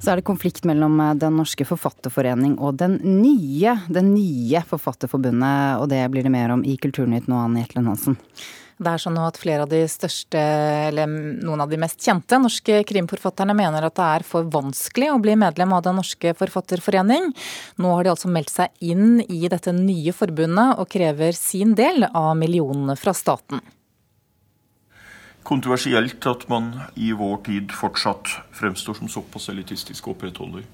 Så er det konflikt mellom eh, Den norske forfatterforening og den nye, den nye Forfatterforbundet, og det blir det mer om i Kulturnytt nå, Anne Jetlen Hansen. Det er sånn at flere av de største, eller noen av de mest kjente norske krimforfatterne mener at det er for vanskelig å bli medlem av Den norske forfatterforening. Nå har de altså meldt seg inn i dette nye forbundet og krever sin del av millionene fra staten kontroversielt at man i vår tid fortsatt fremstår som såpass elitistisk og opprettholder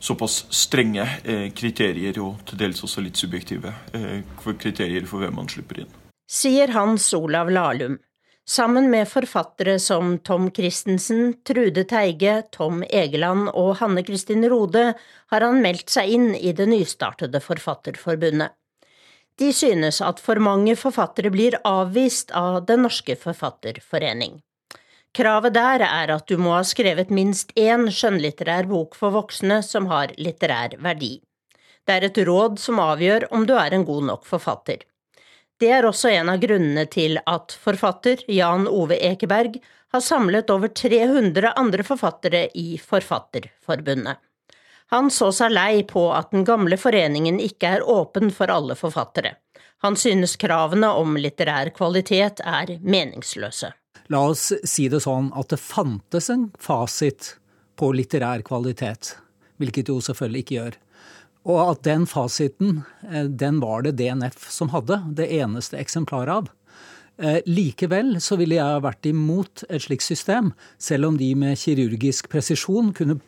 såpass strenge eh, kriterier, og til dels også litt subjektive eh, kriterier for hvem man slipper inn. Sier Hans Olav Lahlum. Sammen med forfattere som Tom Christensen, Trude Teige, Tom Egeland og Hanne Kristin Rode har han meldt seg inn i det nystartede Forfatterforbundet. De synes at for mange forfattere blir avvist av Den norske forfatterforening. Kravet der er at du må ha skrevet minst én skjønnlitterær bok for voksne som har litterær verdi. Det er et råd som avgjør om du er en god nok forfatter. Det er også en av grunnene til at forfatter Jan Ove Ekeberg har samlet over 300 andre forfattere i Forfatterforbundet. Han så seg lei på at den gamle foreningen ikke er åpen for alle forfattere. Han synes kravene om litterær kvalitet er meningsløse. La oss si det sånn at det fantes en fasit på litterær kvalitet, hvilket jo selvfølgelig ikke gjør. Og at den fasiten, eh, den var det DNF som hadde, det eneste eksemplaret av. Eh, likevel så ville jeg vært imot et slikt system, selv om de med kirurgisk presisjon kunne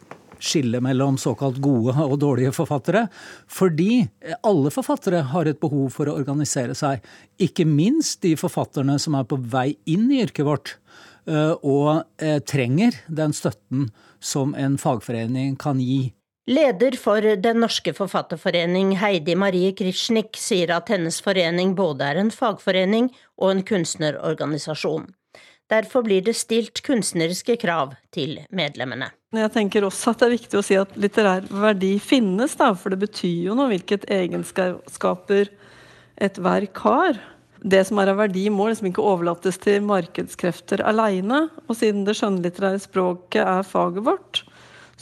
skille mellom såkalt gode og dårlige forfattere. Fordi alle forfattere har et behov for å organisere seg. Ikke minst de forfatterne som er på vei inn i yrket vårt eh, og eh, trenger den støtten som en fagforening kan gi. Leder for Den norske forfatterforening, Heidi Marie Krishnik, sier at hennes forening både er en fagforening og en kunstnerorganisasjon. Derfor blir det stilt kunstneriske krav til medlemmene. Jeg tenker også at det er viktig å si at litterær verdi finnes, da, for det betyr jo noe hvilket egenskaper et verk har. Det som er av verdi, må liksom ikke overlates til markedskrefter aleine. Og siden det skjønnlitterære språket er faget vårt,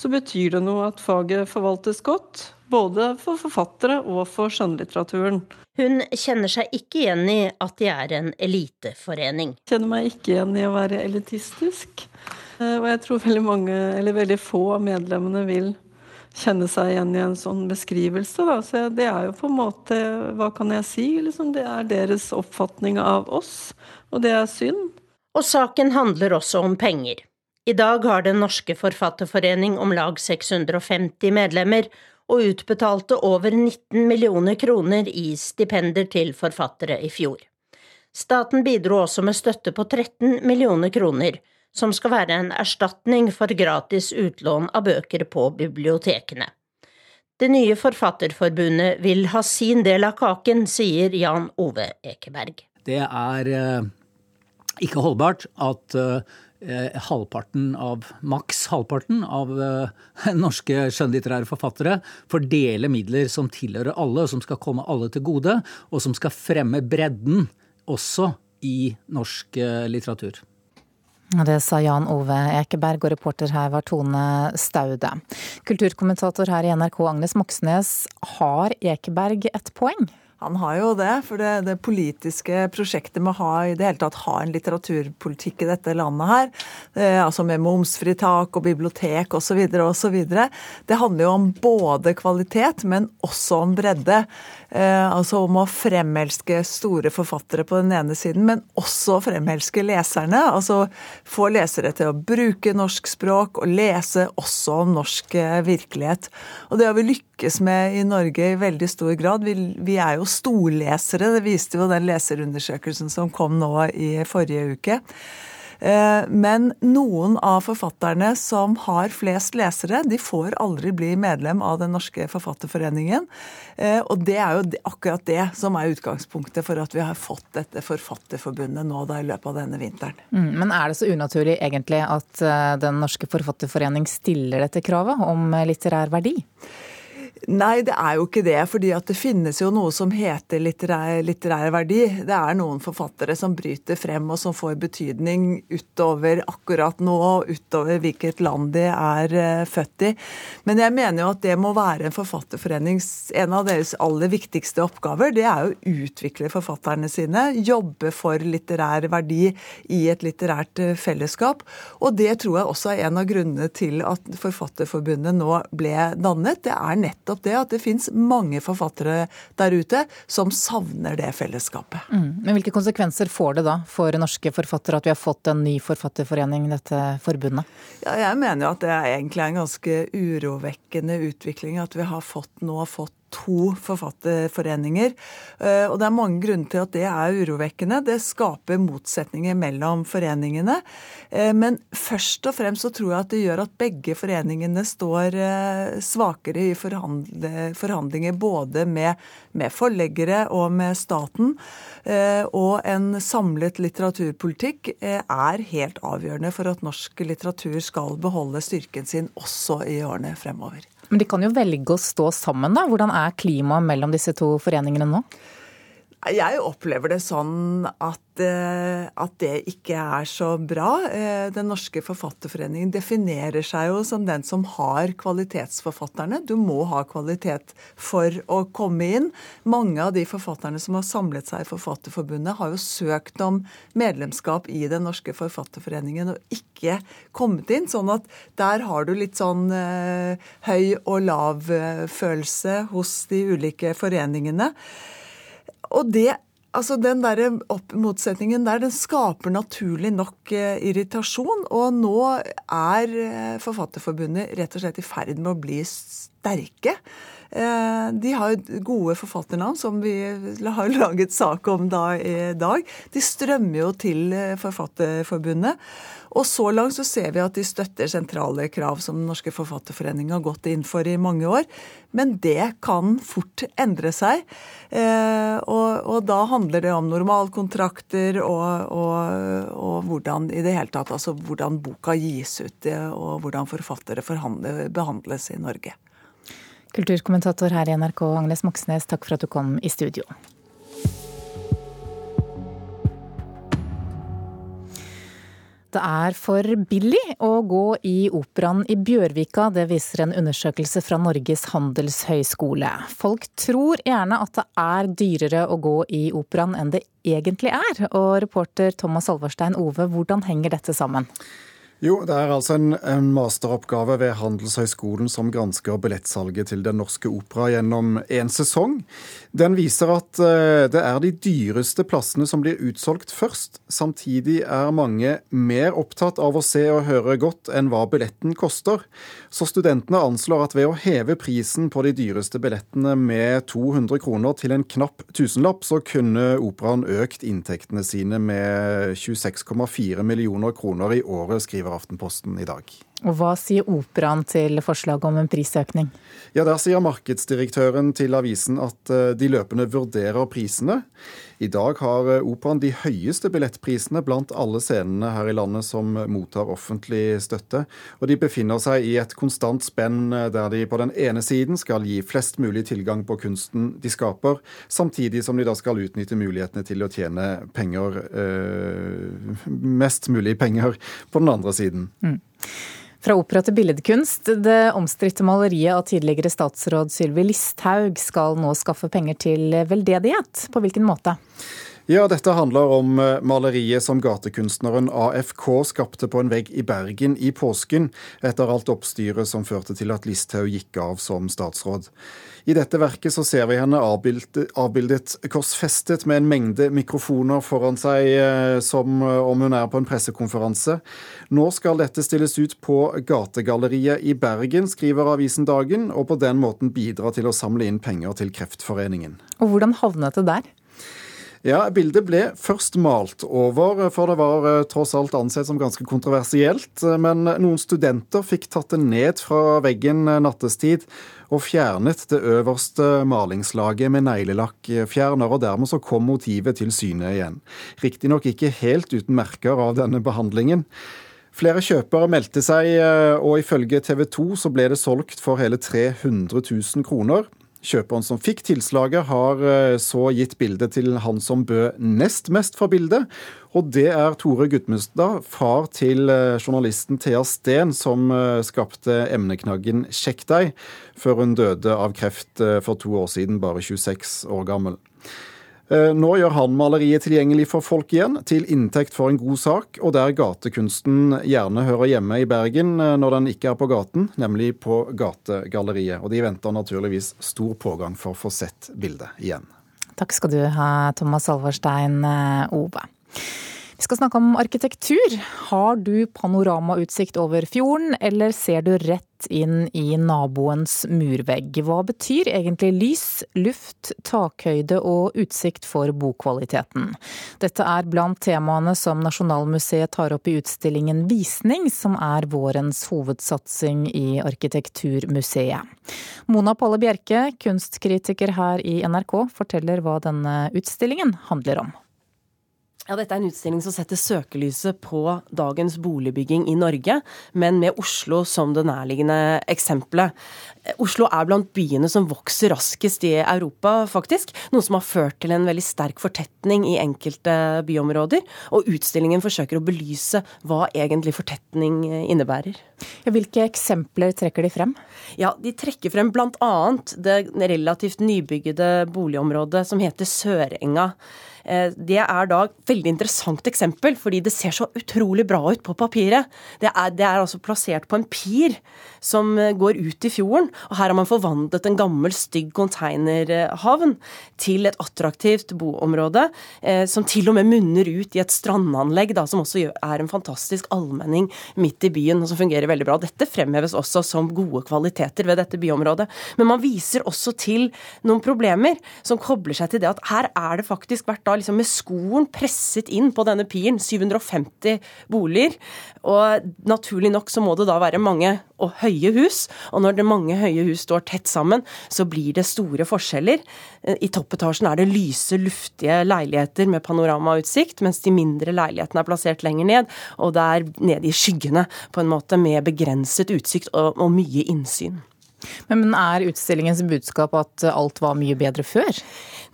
så betyr det noe at faget forvaltes godt. Både for forfattere og for skjønnlitteraturen. Hun kjenner seg ikke igjen i at de er en eliteforening. Kjenner meg ikke igjen i å være elitistisk. Eh, og jeg tror veldig mange, eller veldig få av medlemmene vil kjenne seg igjen i en sånn beskrivelse. Da. Så det er jo på en måte Hva kan jeg si? Liksom, det er deres oppfatning av oss, og det er synd. Og saken handler også om penger. I dag har Den norske forfatterforening om lag 650 medlemmer, og utbetalte over 19 millioner kroner i stipender til forfattere i fjor. Staten bidro også med støtte på 13 millioner kroner, som skal være en erstatning for gratis utlån av bøker på bibliotekene. Det nye Forfatterforbundet vil ha sin del av kaken, sier Jan Ove Ekeberg. Det er eh, ikke holdbart at eh, halvparten av, maks halvparten av eh, norske skjønnlitterære forfattere fordele midler som tilhører alle, som skal komme alle til gode, og som skal fremme bredden også i norsk litteratur. Det sa Jan Ove Ekeberg, og reporter her var Tone Staude. Kulturkommentator her i NRK Agnes Moxnes, har Ekeberg et poeng? Han har jo det, for det, det, politiske prosjektet med å ha, i det hele tatt ha en litteraturpolitikk i dette landet her, eh, altså med momsfritak og bibliotek osv., osv., det handler jo om både kvalitet, men også om bredde. Eh, altså om å fremelske store forfattere på den ene siden, men også fremelske leserne. Altså få lesere til å bruke norsk språk og lese også om norsk eh, virkelighet. Og det har vi lykkes med i Norge i veldig stor grad. Vi, vi er jo storlesere, det viste jo den leserundersøkelsen som kom nå i forrige uke. Eh, men noen av forfatterne som har flest lesere, de får aldri bli medlem av Den norske forfatterforeningen. Eh, og det er jo akkurat det som er utgangspunktet for at vi har fått dette Forfatterforbundet nå da i løpet av denne vinteren. Mm, men er det så unaturlig egentlig at eh, Den norske forfatterforening stiller dette kravet om litterær verdi? Nei, det er jo ikke det. fordi at det finnes jo noe som heter litterær, litterær, verdi. Det er noen forfattere som bryter frem og som får betydning utover akkurat nå, og utover hvilket land de er uh, født i. Men jeg mener jo at det må være en forfatterforenings En av deres aller viktigste oppgaver, det er å utvikle forfatterne sine. Jobbe for litterær verdi i et litterært uh, fellesskap. Og det tror jeg også er en av grunnene til at Forfatterforbundet nå ble dannet. Det er nettopp nettopp det at det fins mange forfattere der ute som savner det fellesskapet. Mm. Men hvilke konsekvenser får det da for norske forfattere at vi har fått en ny forfatterforening, dette forbundet? Ja, jeg mener jo at det er egentlig en ganske urovekkende utvikling at vi har fått, nå har fått to forfatterforeninger. Eh, og det er mange grunner til at det er urovekkende. Det skaper motsetninger mellom foreningene. Eh, men først og fremst så tror jeg at det gjør at begge foreningene står eh, svakere i forhandlinger både med, med forleggere og med staten. Og en samlet litteraturpolitikk er helt avgjørende for at norsk litteratur skal beholde styrken sin også i årene fremover. Men de kan jo velge å stå sammen, da. Hvordan er klimaet mellom disse to foreningene nå? Jeg opplever det sånn at, eh, at, det ikke er så bra. Eh, den norske forfatterforeningen definerer seg jo som den som har kvalitetsforfatterne. Du må ha kvalitet for å komme inn. Mange av de forfatterne som har samlet seg i Forfatterforbundet, har jo søkt om medlemskap i Den norske forfatterforeningen og ikke kommet inn. Sånn at der har du litt sånn eh, høy og lav-følelse hos de ulike foreningene. Og det Altså Den der motsetningen der den skaper naturlig nok eh, irritasjon. Og nå er eh, Forfatterforbundet rett og slett i ferd med å bli sterke. Eh, de har gode forfatternavn, som vi har laget sak om da i dag. De strømmer jo til Forfatterforbundet. Og så langt så ser vi at de støtter sentrale krav som Den norske forfatterforening har gått inn for i mange år. Men det kan fort endre seg. Eh, og, og da handler det om normalkontrakter og, og, og, hvordan i det hele tatt, altså hvordan boka gis ut, og hvordan forfattere behandles i Norge. Kulturkommentator her i NRK, Agnes Moxnes, takk for at du kom i studio. Det er for billig å gå i operaen i Bjørvika, det viser en undersøkelse fra Norges handelshøyskole. Folk tror gjerne at det er dyrere å gå i operaen enn det egentlig er. Og reporter Thomas Alvarstein Ove, hvordan henger dette sammen? Jo, det er altså en, en, masteroppgave ved Handelshøyskolen som gransker billettsalget til Den norske opera gjennom en sesong. Den viser at uh, det er de dyreste plassene som blir utsolgt først. Samtidig er mange mer opptatt av å se og høre godt enn hva billetten koster. Så studentene anslår at ved å heve prisen på de dyreste billettene med 200 kroner til en knapp tusenlapp, så kunne operaen økt inntektene sine med 26,4 millioner kroner i året, skriver skriver Aftenposten i dag. Og Hva sier Operaen til forslaget om en prisøkning? Ja, Der sier markedsdirektøren til avisen at eh, de løpende vurderer prisene. I dag har eh, Operaen de høyeste billettprisene blant alle scenene her i landet som mottar offentlig støtte. Og de befinner seg i et konstant spenn eh, der de på den ene siden skal gi flest mulig tilgang på kunsten de skaper, samtidig som de da skal utnytte mulighetene til å tjene penger, øh, mest mulig penger, på den andre siden. Mm. Fra opera til billedkunst. Det omstridte maleriet av tidligere statsråd Sylvi Listhaug skal nå skaffe penger til veldedighet. På hvilken måte? Ja, dette handler om eh, maleriet som gatekunstneren AFK skapte på en vegg i Bergen i påsken, etter alt oppstyret som førte til at Listhaug gikk av som statsråd. I dette verket så ser vi henne avbildet, korsfestet med en mengde mikrofoner foran seg eh, som eh, om hun er på en pressekonferanse. Nå skal dette stilles ut på Gategalleriet i Bergen, skriver avisen Dagen, og på den måten bidra til å samle inn penger til Kreftforeningen. Og hvordan havnet det der? Ja, Bildet ble først malt over, for det var eh, tross alt ansett som ganske kontroversielt. Men noen studenter fikk tatt det ned fra veggen nattestid og fjernet det øverste malingslaget med neglelakkfjerner, og dermed så kom motivet til syne igjen. Riktignok ikke helt uten merker av denne behandlingen. Flere kjøpere meldte seg, eh, og ifølge TV 2 så ble det solgt for hele 300 000 kroner. Kjøperen som fikk tilslaget, har eh, så gitt bildet til han som bød nest mest for bildet. Og det er Tore Gudmundstad, far til eh, journalisten Thea Steen, som skapte emneknaggen 'Sjekk deg', før hun døde av kreft for to år siden, bare 26 år gammel. Eh, nå gjør han maleriet tilgjengelig for folk igjen, til inntekt for en god sak, og der gatekunsten gjerne hører hjemme i Bergen eh, når den ikke er på gaten, nemlig på Gategalleriet. Og de venter naturligvis stor pågang for å få sett bildet igjen. Takk skal du ha, Thomas Alverstein eh, Ove. Vi skal snakke om arkitektur. Har du panoramautsikt over fjorden, eller ser du rett inn i naboens murvegg? Hva betyr egentlig lys, luft, takhøyde og utsikt for bokvaliteten? Dette er blant temaene som Nasjonalmuseet tar opp i utstillingen Visning, som er vårens hovedsatsing i Arkitekturmuseet. Mona Palle Bjerke, kunstkritiker her i NRK, forteller hva denne utstillingen handler om. Ja, Dette er en utstilling som setter søkelyset på dagens boligbygging i Norge, men med Oslo som det nærliggende eksempelet. Oslo er blant byene som vokser raskest i Europa, faktisk. Noe som har ført til en veldig sterk fortetning i enkelte byområder. Og utstillingen forsøker å belyse hva egentlig fortetning innebærer. Hvilke eksempler trekker de frem? Ja, De trekker frem bl.a. det relativt nybyggede boligområdet som heter Sørenga. Eh, det er da et veldig interessant eksempel, fordi det ser så utrolig bra ut på papiret. Det er, det er altså plassert på en pir som eh, går ut i fjorden. og Her har man forvandlet en gammel, stygg containerhavn til et attraktivt boområde, eh, som til og med munner ut i et strandanlegg, da, som også er en fantastisk allmenning midt i byen, og som fungerer veldig bra. Dette fremheves også som gode kvaliteter ved dette byområdet. Men man viser også til noen problemer som kobler seg til det at her er det faktisk vært da liksom med skoen presset inn på denne piren 750 boliger. Og naturlig nok så må det da være mange og høye hus. Og når det mange høye hus står tett sammen, så blir det store forskjeller. I toppetasjen er det lyse, luftige leiligheter med panoramautsikt, mens de mindre leilighetene er plassert lenger ned, og det er nede i skyggene, på en måte, med begrenset utsikt og, og mye innsyn. Men er utstillingens budskap at alt var mye bedre før?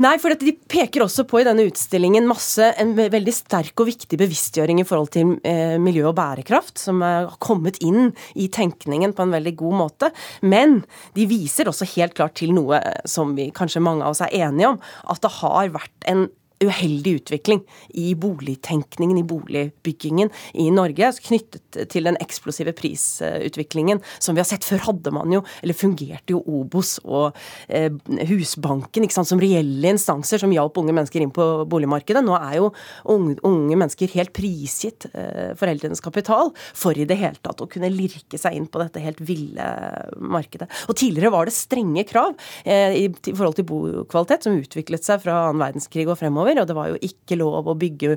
Nei, for de peker også på i denne utstillingen masse, en veldig sterk og viktig bevisstgjøring i forhold til eh, miljø og bærekraft, som har kommet inn i tenkningen på en veldig god måte. Men de viser også helt klart til noe som vi kanskje mange av oss er enige om, at det har vært en uheldig utvikling i boligtenkningen, i boligbyggingen i Norge, knyttet til den eksplosive prisutviklingen som vi har sett. Før hadde man jo, eller fungerte jo Obos og eh, Husbanken ikke sant, som reelle instanser som hjalp unge mennesker inn på boligmarkedet. Nå er jo unge, unge mennesker helt prisgitt eh, foreldrenes kapital for i det hele tatt å kunne lirke seg inn på dette helt ville markedet. Og Tidligere var det strenge krav eh, i, i forhold til bokvalitet, som utviklet seg fra annen verdenskrig og fremover fremover. Og det var jo ikke lov å bygge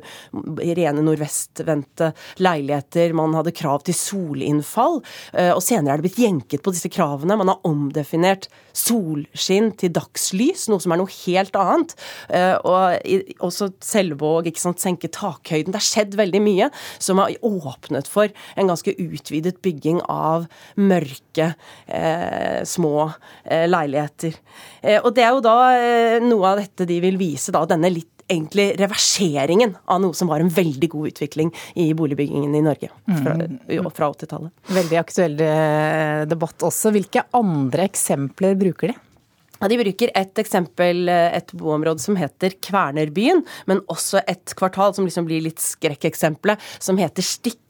rene nordvestvendte leiligheter. Man hadde krav til solinnfall. Eh, og senere er det blitt jenket på disse kravene. Man har omdefinert solskinn til dagslys, noe som er noe helt annet. Eh, og også selvvåg, ikke sant, senke takhøyden. Det har skjedd veldig mye som har åpnet for en ganske utvidet bygging av mørke, eh, små eh, leiligheter. Eh, og det er jo da eh, noe av dette de vil vise, da, denne litt egentlig reverseringen av noe som var en veldig god utvikling i boligbyggingen i Norge fra, mm. fra 80-tallet. Veldig aktuell eh, debatt også. Hvilke andre eksempler bruker de? Ja, de bruker et eksempel, eh, et boområde som heter Kvernerbyen, men også et kvartal som liksom blir litt skrekkeksempelet, som heter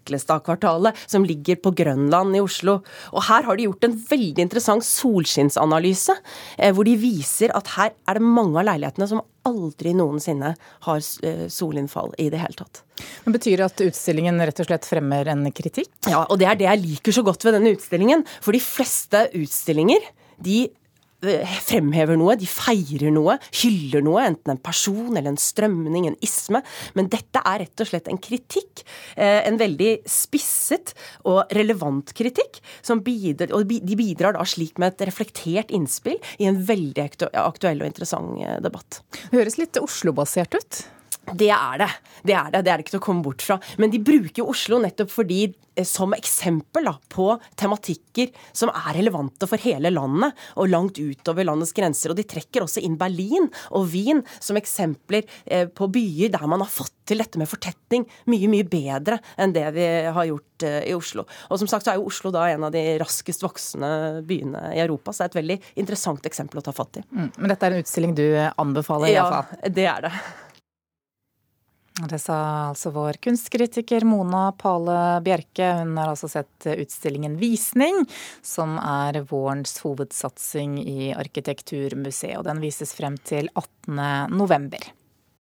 Stiklestadkvartalet, som ligger på Grønland i Oslo. Og her har de gjort en veldig interessant solskinnsanalyse, eh, hvor de viser at her er det mange av leilighetene som aldri noensinne har eh, solinnfall i det hele tatt. Men Betyr det at utstillingen rett og slett fremmer en kritikk? Ja, og det er det jeg liker så godt ved denne utstillingen. For de fleste utstillinger de fremhever noe, de feirer noe, hyller noe, enten en person eller en strømning, en isme. Men dette er rett og slett en kritikk. Eh, en veldig spisset og relevant kritikk. Bidrar, og de bidrar da slik med et reflektert innspill i en veldig aktuell og interessant eh, debatt. Høres litt Oslo-basert ut? Det er det. Det er det, det er det ikke til å komme bort fra. Men de bruker Oslo nettopp fordi eh, som eksempel da, på tematikker som er relevante for hele landet, og langt utover landets grenser. Og de trekker også inn Berlin og Wien som eksempler eh, på byer der man har fått til dette med fortetning mye, mye bedre enn det vi har gjort eh, i Oslo. Og som sagt så er jo Oslo da en av de raskest voksende byene i Europa, så det er et veldig interessant eksempel å ta fatt i. Mm, men dette er en utstilling du anbefaler? Ja, det er det. Det sa altså vår kunstkritiker Mona Pale Bjerke. Hun har altså sett utstillingen Visning, som er vårens hovedsatsing i Arkitekturmuseet. Og den vises frem til 18. november.